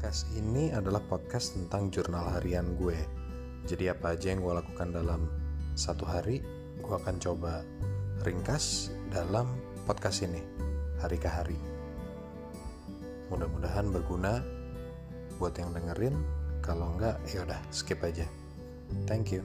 podcast ini adalah podcast tentang jurnal harian gue. Jadi apa aja yang gue lakukan dalam satu hari, gue akan coba ringkas dalam podcast ini, hari ke hari. Mudah-mudahan berguna buat yang dengerin. Kalau enggak, yaudah skip aja. Thank you.